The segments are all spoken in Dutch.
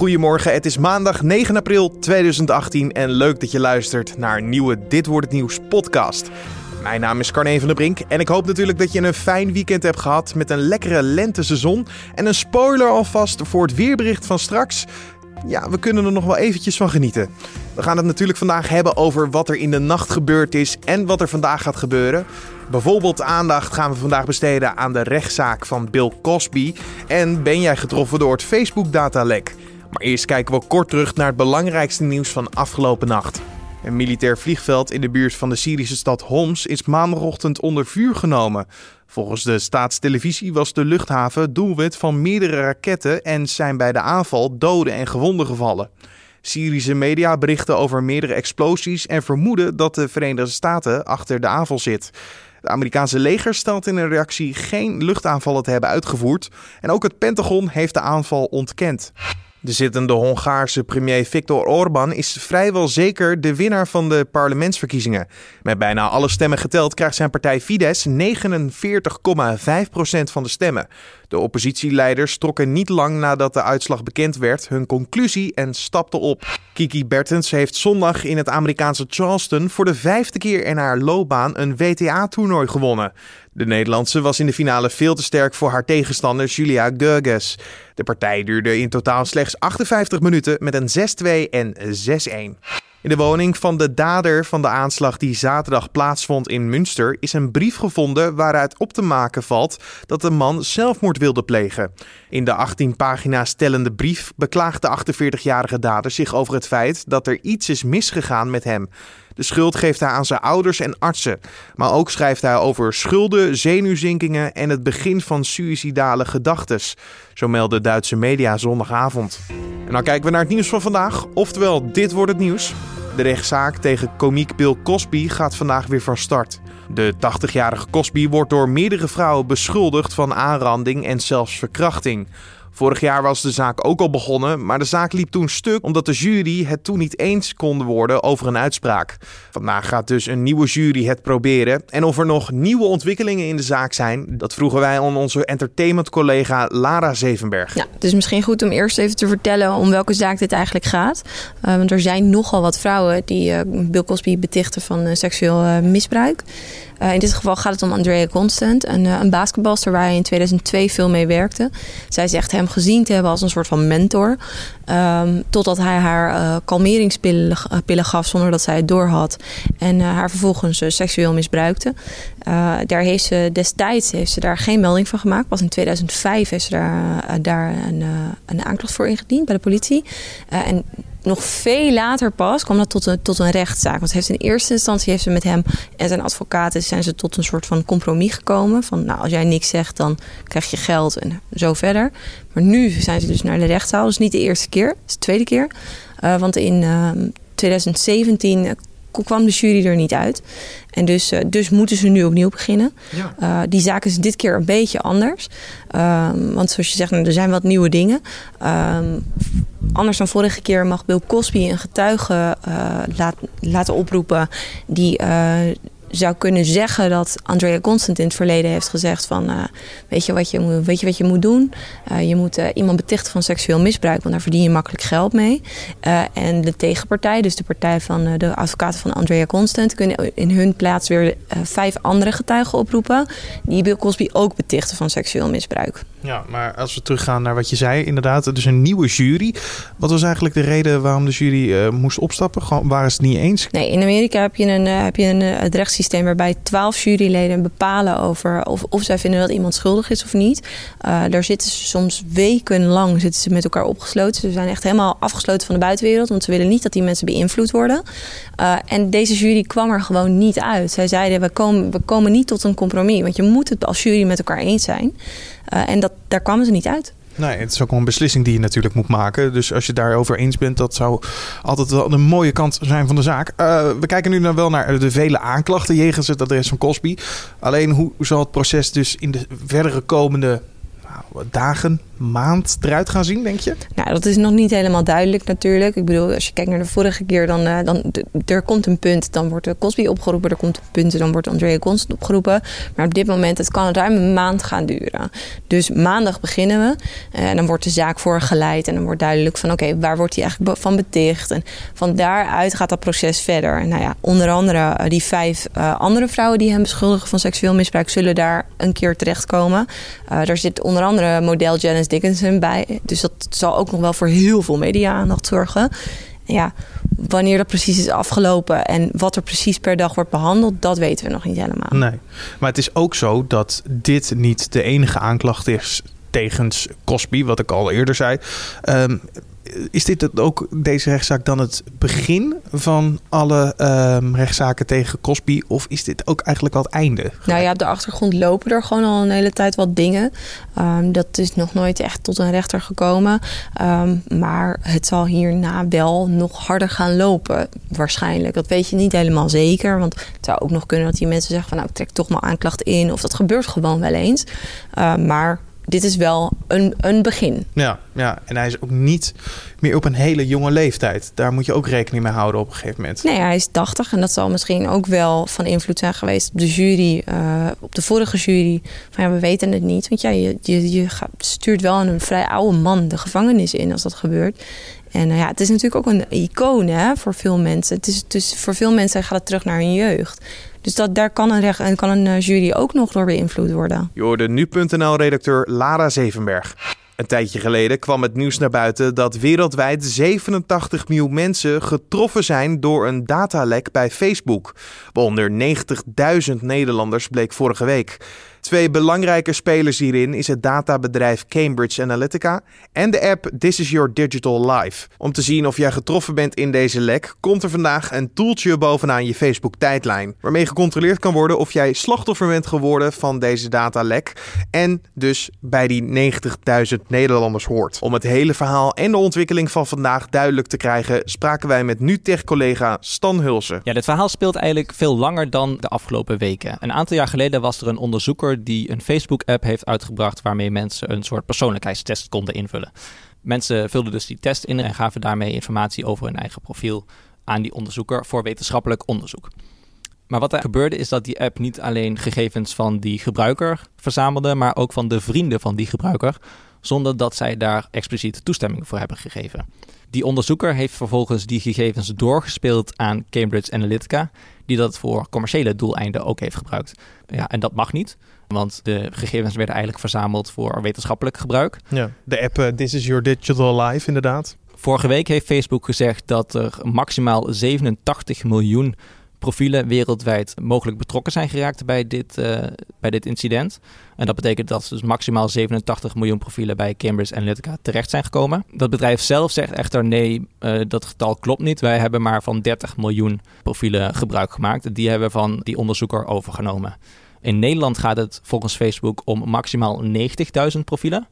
Goedemorgen, het is maandag 9 april 2018 en leuk dat je luistert naar nieuwe Dit wordt het nieuws podcast. Mijn naam is Carne van der Brink en ik hoop natuurlijk dat je een fijn weekend hebt gehad met een lekkere lenteseizoen. En een spoiler alvast voor het weerbericht van straks. Ja, we kunnen er nog wel eventjes van genieten. We gaan het natuurlijk vandaag hebben over wat er in de nacht gebeurd is en wat er vandaag gaat gebeuren. Bijvoorbeeld aandacht gaan we vandaag besteden aan de rechtszaak van Bill Cosby. En ben jij getroffen door het Facebook-datalek? Maar eerst kijken we kort terug naar het belangrijkste nieuws van afgelopen nacht. Een militair vliegveld in de buurt van de Syrische stad Homs is maandagochtend onder vuur genomen. Volgens de staatstelevisie was de luchthaven doelwit van meerdere raketten en zijn bij de aanval doden en gewonden gevallen. Syrische media berichten over meerdere explosies en vermoeden dat de Verenigde Staten achter de aanval zit. Het Amerikaanse leger stelt in een reactie geen luchtaanvallen te hebben uitgevoerd en ook het Pentagon heeft de aanval ontkend. De zittende Hongaarse premier Viktor Orbán is vrijwel zeker de winnaar van de parlementsverkiezingen. Met bijna alle stemmen geteld krijgt zijn partij Fidesz 49,5% van de stemmen. De oppositieleiders trokken niet lang nadat de uitslag bekend werd hun conclusie en stapten op. Kiki Bertens heeft zondag in het Amerikaanse Charleston voor de vijfde keer in haar loopbaan een WTA-toernooi gewonnen. De Nederlandse was in de finale veel te sterk voor haar tegenstander Julia Gerges. De partij duurde in totaal slechts 58 minuten met een 6-2 en 6-1. In de woning van de dader van de aanslag die zaterdag plaatsvond in Münster is een brief gevonden waaruit op te maken valt dat de man zelfmoord wilde plegen. In de 18 pagina's tellende brief beklaagt de 48-jarige dader zich over het feit dat er iets is misgegaan met hem. De schuld geeft hij aan zijn ouders en artsen. Maar ook schrijft hij over schulden, zenuwzinkingen en het begin van suïcidale gedachten. Zo melden Duitse media zondagavond. En dan kijken we naar het nieuws van vandaag. Oftewel, dit wordt het nieuws. De rechtszaak tegen komiek Bill Cosby gaat vandaag weer van start. De 80-jarige Cosby wordt door meerdere vrouwen beschuldigd van aanranding en zelfs verkrachting. Vorig jaar was de zaak ook al begonnen, maar de zaak liep toen stuk omdat de jury het toen niet eens kon worden over een uitspraak. Vandaag gaat dus een nieuwe jury het proberen. En of er nog nieuwe ontwikkelingen in de zaak zijn, dat vroegen wij aan onze entertainment-collega Lara Zevenberg. Ja, is misschien goed om eerst even te vertellen om welke zaak dit eigenlijk gaat. Uh, want er zijn nogal wat vrouwen die uh, Bill Cosby betichten van uh, seksueel misbruik. Uh, in dit geval gaat het om Andrea Constant, een, uh, een basketbalster waar hij in 2002 veel mee werkte. Zij zegt hem gezien te hebben als een soort van mentor. Um, totdat hij haar uh, kalmeringspillen pillen gaf zonder dat zij het doorhad. En haar vervolgens seksueel misbruikte. daar heeft ze destijds heeft ze daar geen melding van gemaakt. Pas in 2005 heeft ze daar, daar een, een aanklacht voor ingediend bij de politie. en nog veel later pas kwam dat tot een, tot een rechtszaak. Want heeft in eerste instantie heeft ze met hem en zijn advocaten zijn ze tot een soort van compromis gekomen. Van nou, als jij niks zegt, dan krijg je geld en zo verder. Maar nu zijn ze dus naar de rechtszaal. Dus niet de eerste keer, het is de tweede keer. Uh, want in uh, 2017 kwam de jury er niet uit. En dus, uh, dus moeten ze nu opnieuw beginnen. Ja. Uh, die zaak is dit keer een beetje anders. Um, want zoals je zegt, nou, er zijn wat nieuwe dingen. Um, anders dan vorige keer mag Bill Cosby een getuige uh, laat, laten oproepen die zou kunnen zeggen dat Andrea Constant in het verleden heeft gezegd van uh, weet, je wat je, weet je wat je moet doen? Uh, je moet uh, iemand betichten van seksueel misbruik, want daar verdien je makkelijk geld mee. en de tegenpartij, dus de partij van de advocaten van Andrea Constant, kunnen in hun plaats weer vijf andere getuigen oproepen die Bill Cosby ook betichten van seksueel misbruik. Ja, maar als we teruggaan naar wat je zei, inderdaad, dus een nieuwe jury. Wat was eigenlijk de reden waarom de jury moest opstappen? Gewoon, waren ze het niet eens? Nee, in Amerika heb je een, heb je een het rechts systeem waarbij twaalf juryleden bepalen over of, of zij vinden dat iemand schuldig is of niet. Uh, daar zitten ze soms wekenlang zitten ze met elkaar opgesloten. Ze zijn echt helemaal afgesloten van de buitenwereld, want ze willen niet dat die mensen beïnvloed worden. Uh, en deze jury kwam er gewoon niet uit. Zij zeiden: we komen, we komen niet tot een compromis, want je moet het als jury met elkaar eens zijn. Uh, en dat, daar kwamen ze niet uit. Nee, het is ook wel een beslissing die je natuurlijk moet maken. Dus als je daarover eens bent, dat zou altijd wel een mooie kant zijn van de zaak. Uh, we kijken nu dan wel naar de vele aanklachten jegens het adres van Cosby. Alleen hoe zal het proces dus in de verdere komende nou, dagen, maand eruit gaan zien, denk je? Nou, dat is nog niet helemaal duidelijk natuurlijk. Ik bedoel, als je kijkt naar de vorige keer, dan, uh, dan er komt een punt, dan wordt Cosby opgeroepen. Er komt een punt, dan wordt Andrea Constant opgeroepen. Maar op dit moment, het kan ruim een maand gaan duren. Dus maandag beginnen we. En dan wordt de zaak voorgeleid en dan wordt duidelijk van oké, waar wordt hij eigenlijk van beticht? En van daaruit gaat dat proces verder. Nou ja, onder andere die vijf andere vrouwen die hem beschuldigen van seksueel misbruik zullen daar een keer terechtkomen. Uh, daar zit onder andere model Janice Dickinson bij. Dus dat zal ook nog wel voor heel veel media-aandacht zorgen. Ja, wanneer dat precies is afgelopen en wat er precies per dag wordt behandeld, dat weten we nog niet helemaal. Nee, maar het is ook zo dat dit niet de enige aanklacht is tegens Cosby, wat ik al eerder zei. Um, is dit ook, deze rechtszaak, dan het begin van alle um, rechtszaken tegen Cosby? Of is dit ook eigenlijk al het einde? Nou ja, op de achtergrond lopen er gewoon al een hele tijd wat dingen. Um, dat is nog nooit echt tot een rechter gekomen. Um, maar het zal hierna wel nog harder gaan lopen, waarschijnlijk. Dat weet je niet helemaal zeker. Want het zou ook nog kunnen dat die mensen zeggen van... nou, ik trek toch maar aanklacht in. Of dat gebeurt gewoon wel eens. Maar dit is wel een, een begin. Ja, ja, en hij is ook niet meer op een hele jonge leeftijd. Daar moet je ook rekening mee houden op een gegeven moment. Nee, hij is 80 en dat zal misschien ook wel van invloed zijn geweest op de jury, uh, op de vorige jury. Van ja, we weten het niet. Want ja, je, je, je stuurt wel een vrij oude man de gevangenis in als dat gebeurt. En uh, ja, het is natuurlijk ook een icoon hè, voor veel mensen. Het is, dus voor veel mensen gaat het terug naar hun jeugd. Dus dat, daar kan een, recht, kan een uh, jury ook nog door beïnvloed worden. Je hoorde nu.nl-redacteur Lara Zevenberg. Een tijdje geleden kwam het nieuws naar buiten dat wereldwijd 87 miljoen mensen getroffen zijn door een datalek bij Facebook. Waaronder 90.000 Nederlanders bleek vorige week. Twee belangrijke spelers hierin is het databedrijf Cambridge Analytica en de app This is Your Digital Life. Om te zien of jij getroffen bent in deze lek, komt er vandaag een toeltje bovenaan je Facebook tijdlijn, waarmee gecontroleerd kan worden of jij slachtoffer bent geworden van deze datalek en dus bij die 90.000 Nederlanders hoort. Om het hele verhaal en de ontwikkeling van vandaag duidelijk te krijgen, spraken wij met NuTech-collega Stan Hulsen. Ja, dit verhaal speelt eigenlijk veel langer dan de afgelopen weken. Een aantal jaar geleden was er een onderzoeker die een Facebook-app heeft uitgebracht waarmee mensen een soort persoonlijkheidstest konden invullen. Mensen vulden dus die test in en gaven daarmee informatie over hun eigen profiel aan die onderzoeker voor wetenschappelijk onderzoek. Maar wat er gebeurde is dat die app niet alleen gegevens van die gebruiker verzamelde, maar ook van de vrienden van die gebruiker, zonder dat zij daar expliciete toestemming voor hebben gegeven. Die onderzoeker heeft vervolgens die gegevens doorgespeeld aan Cambridge Analytica, die dat voor commerciële doeleinden ook heeft gebruikt. Ja, en dat mag niet. Want de gegevens werden eigenlijk verzameld voor wetenschappelijk gebruik. Ja, de app uh, This is Your Digital Life, inderdaad. Vorige week heeft Facebook gezegd dat er maximaal 87 miljoen profielen wereldwijd mogelijk betrokken zijn geraakt bij dit, uh, bij dit incident. En dat betekent dat dus maximaal 87 miljoen profielen bij Cambridge Analytica terecht zijn gekomen. Dat bedrijf zelf zegt echter nee, uh, dat getal klopt niet. Wij hebben maar van 30 miljoen profielen gebruik gemaakt. Die hebben van die onderzoeker overgenomen. In Nederland gaat het volgens Facebook om maximaal 90.000 profielen.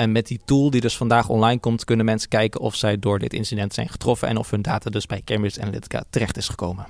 En met die tool die dus vandaag online komt, kunnen mensen kijken of zij door dit incident zijn getroffen en of hun data dus bij Cambridge Analytica terecht is gekomen.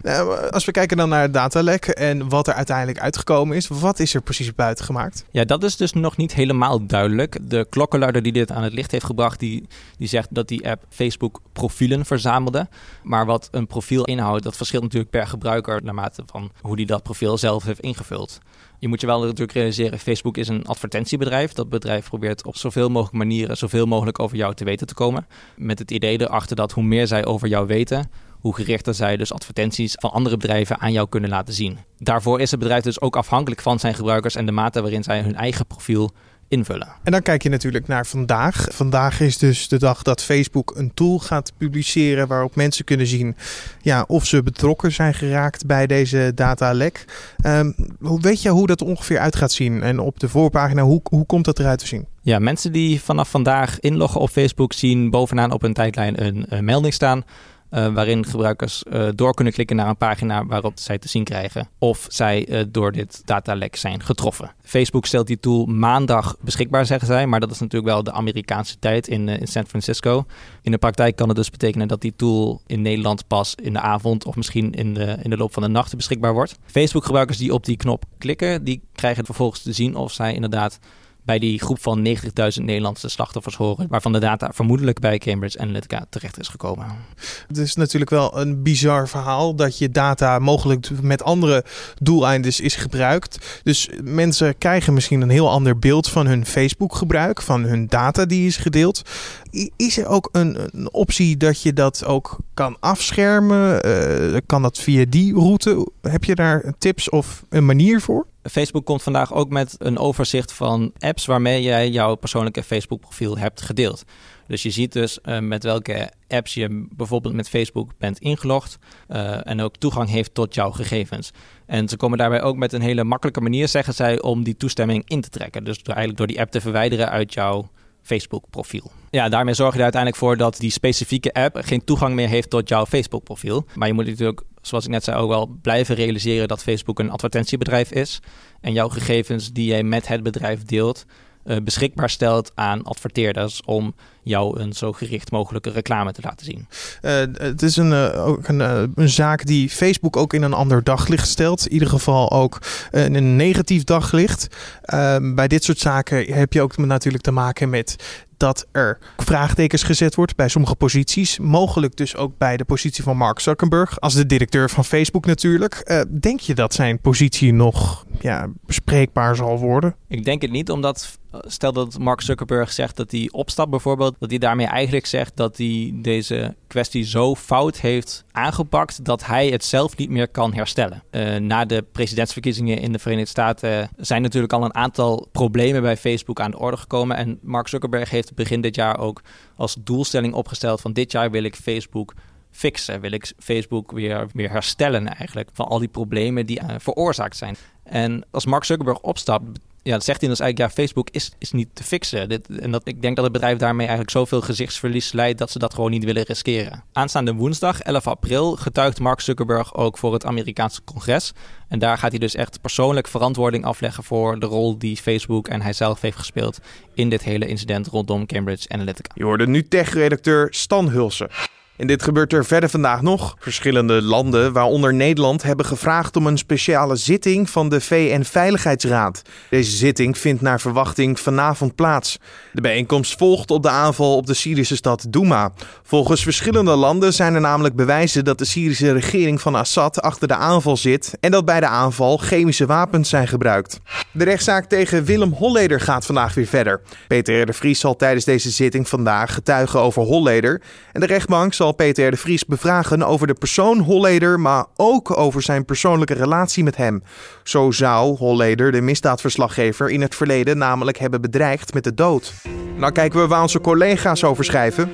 als we kijken dan naar het datalek en wat er uiteindelijk uitgekomen is, wat is er precies buiten gemaakt? Ja, dat is dus nog niet helemaal duidelijk. De klokkenluider die dit aan het licht heeft gebracht, die, die zegt dat die app Facebook profielen verzamelde. Maar wat een profiel inhoudt, dat verschilt natuurlijk per gebruiker naarmate van hoe die dat profiel zelf heeft ingevuld. Je moet je wel natuurlijk realiseren, Facebook is een advertentiebedrijf. Dat bedrijf probeert op zoveel mogelijk manieren zoveel mogelijk over jou te weten te komen. Met het idee erachter dat hoe meer zij over jou weten, hoe gerichter zij dus advertenties van andere bedrijven aan jou kunnen laten zien. Daarvoor is het bedrijf dus ook afhankelijk van zijn gebruikers en de mate waarin zij hun eigen profiel invullen. En dan kijk je natuurlijk naar vandaag. Vandaag is dus de dag dat Facebook een tool gaat publiceren waarop mensen kunnen zien ja, of ze betrokken zijn geraakt bij deze datalek. Um, weet je hoe dat ongeveer uit gaat zien? En op de voorpagina, hoe, hoe komt dat eruit te zien? Ja, mensen die vanaf vandaag inloggen op Facebook zien bovenaan op hun tijdlijn een, een melding staan uh, waarin gebruikers uh, door kunnen klikken naar een pagina waarop zij te zien krijgen of zij uh, door dit datalek zijn getroffen. Facebook stelt die tool maandag beschikbaar, zeggen zij, maar dat is natuurlijk wel de Amerikaanse tijd in, in San Francisco. In de praktijk kan het dus betekenen dat die tool in Nederland pas in de avond of misschien in de, in de loop van de nacht beschikbaar wordt. Facebook-gebruikers die op die knop klikken, die krijgen vervolgens te zien of zij inderdaad bij die groep van 90.000 Nederlandse slachtoffers horen, waarvan de data vermoedelijk bij Cambridge Analytica terecht is gekomen. Het is natuurlijk wel een bizar verhaal dat je data mogelijk met andere doeleinden is gebruikt. Dus mensen krijgen misschien een heel ander beeld van hun Facebook-gebruik, van hun data die is gedeeld. Is er ook een, optie dat je dat ook kan afschermen? Uh, kan dat via die route? Heb je daar tips of een manier voor? Facebook komt vandaag ook met een overzicht van apps waarmee jij jouw persoonlijke Facebook-profiel hebt gedeeld. Dus je ziet dus uh, met welke apps je bijvoorbeeld met Facebook bent ingelogd uh, en ook toegang heeft tot jouw gegevens. En ze komen daarbij ook met een hele makkelijke manier, zeggen zij, om die toestemming in te trekken. Dus door, eigenlijk door die app te verwijderen uit jouw Facebook-profiel. Ja, daarmee zorg je er uiteindelijk voor dat die specifieke app geen toegang meer heeft tot jouw Facebook-profiel. Maar je moet natuurlijk, zoals ik net zei, ook wel blijven realiseren dat Facebook een advertentiebedrijf is. En jouw gegevens die jij met het bedrijf deelt, uh, beschikbaar stelt aan adverteerders om jou een zo gericht mogelijke reclame te laten zien. Uh, het is een, uh, ook een, een, zaak die Facebook ook in een ander daglicht stelt. In ieder geval ook in een negatief daglicht. Ehm, bij dit soort zaken heb je ook natuurlijk te maken met dat er vraagtekens gezet wordt bij sommige posities. Mogelijk dus ook bij de positie van Mark Zuckerberg als de directeur van Facebook natuurlijk. denk je dat zijn positie nog ja, bespreekbaar zal worden? Ik denk het niet, omdat stel dat Mark Zuckerberg zegt dat hij opstapt bijvoorbeeld, dat hij daarmee eigenlijk zegt dat hij deze kwestie zo fout heeft aangepakt dat hij het zelf niet meer kan herstellen. Uh, na de presidentsverkiezingen in de Verenigde Staten zijn natuurlijk al een aantal problemen bij Facebook aan de orde gekomen en Mark Zuckerberg heeft begin dit jaar ook als doelstelling opgesteld van dit jaar wil ik Facebook fixen. Wil ik Facebook weer, weer herstellen eigenlijk van al die problemen die uh, veroorzaakt zijn. En als Mark Zuckerberg opstapt, ja, dat zegt hij dus eigenlijk, ja, Facebook is, is niet te fixen. Dit, en dat, ik denk dat het bedrijf daarmee eigenlijk zoveel gezichtsverlies leidt dat ze dat gewoon niet willen riskeren. Aanstaande woensdag, 11 april, getuigt Mark Zuckerberg ook voor het Amerikaanse congres. En daar gaat hij dus echt persoonlijk verantwoording afleggen voor de rol die Facebook en hij zelf heeft gespeeld in dit hele incident rondom Cambridge Analytica. Je hoorde nu tech-redacteur Stan Hulsen. En dit gebeurt er verder vandaag nog. Verschillende landen, waaronder Nederland, hebben gevraagd om een speciale zitting van de VN-veiligheidsraad. Deze zitting vindt naar verwachting vanavond plaats. De bijeenkomst volgt op de aanval op de Syrische stad Douma. Volgens verschillende landen zijn er namelijk bewijzen dat de Syrische regering van Assad achter de aanval zit en dat bij de aanval chemische wapens zijn gebruikt. De rechtszaak tegen Willem Holleder gaat vandaag weer verder. Peter de Vries zal tijdens deze zitting vandaag getuigen over Holleder en de rechtbank zal Peter de Vries bevragen over de persoon Holleder, maar ook over zijn persoonlijke relatie met hem. Zo zou Holleder de misdaadverslaggever in het verleden namelijk hebben bedreigd met de dood. Nou kijken we waar onze collega's over schrijven.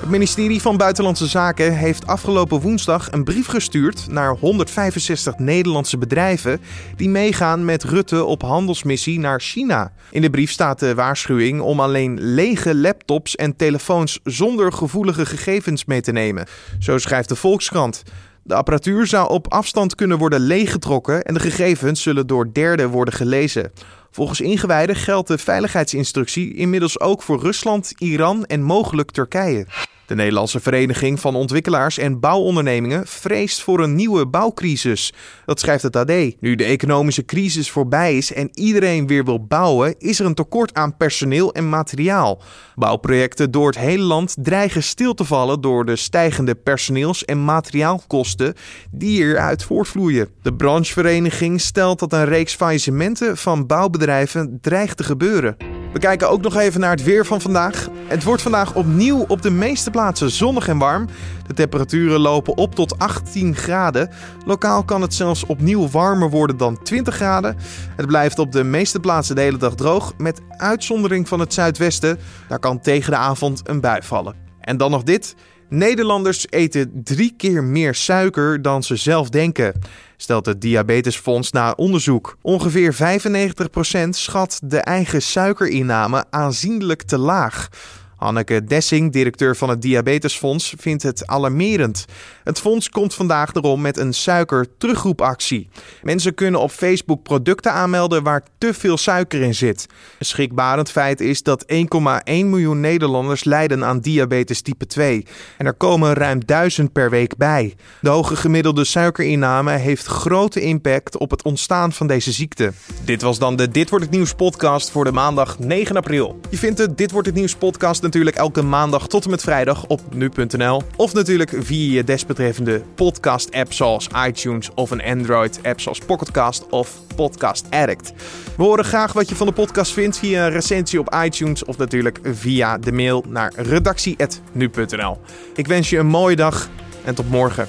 Het ministerie van Buitenlandse Zaken heeft afgelopen woensdag een brief gestuurd naar 165 Nederlandse bedrijven die meegaan met Rutte op handelsmissie naar China. In de brief staat de waarschuwing om alleen lege laptops en telefoons zonder gevoelige gegevens mee te nemen. Zo schrijft de Volkskrant. De apparatuur zou op afstand kunnen worden leeggetrokken en de gegevens zullen door derden worden gelezen. Volgens ingewijden geldt de veiligheidsinstructie inmiddels ook voor Rusland, Iran en mogelijk Turkije. De Nederlandse Vereniging van Ontwikkelaars en Bouwondernemingen vreest voor een nieuwe bouwcrisis. Dat schrijft het AD. Nu de economische crisis voorbij is en iedereen weer wil bouwen, is er een tekort aan personeel en materiaal. Bouwprojecten door het hele land dreigen stil te vallen door de stijgende personeels- en materiaalkosten die eruit voortvloeien. De branchevereniging stelt dat een reeks faillissementen van bouwbedrijven dreigt te gebeuren. We kijken ook nog even naar het weer van vandaag. Het wordt vandaag opnieuw op de meeste plaatsen zonnig en warm. De temperaturen lopen op tot 18 graden. Lokaal kan het zelfs opnieuw warmer worden dan 20 graden. Het blijft op de meeste plaatsen de hele dag droog, met uitzondering van het zuidwesten. Daar kan tegen de avond een bui vallen. En dan nog dit. Nederlanders eten drie keer meer suiker dan ze zelf denken, stelt het Diabetesfonds na onderzoek. Ongeveer 95% schat de eigen suikerinname aanzienlijk te laag. Hanneke Dessing, directeur van het Diabetesfonds, vindt het alarmerend. Het fonds komt vandaag erom met een suiker-terugroepactie. Mensen kunnen op Facebook producten aanmelden waar te veel suiker in zit. Een schrikbarend feit is dat 1,1 miljoen Nederlanders lijden aan diabetes type 2. En er komen ruim 1000 per week bij. De hoge gemiddelde suikerinname heeft grote impact op het ontstaan van deze ziekte. Dit was dan de Dit wordt het nieuws podcast voor de maandag 9 april. Je vindt de Dit wordt het nieuws podcast natuurlijk elke maandag tot en met vrijdag op nu.nl of natuurlijk via je desbetreffende podcast app zoals iTunes of een Android app zoals Pocketcast of Podcast Addict. We horen graag wat je van de podcast vindt via een recensie op iTunes of natuurlijk via de mail naar redactie.nu.nl. Ik wens je een mooie dag en tot morgen.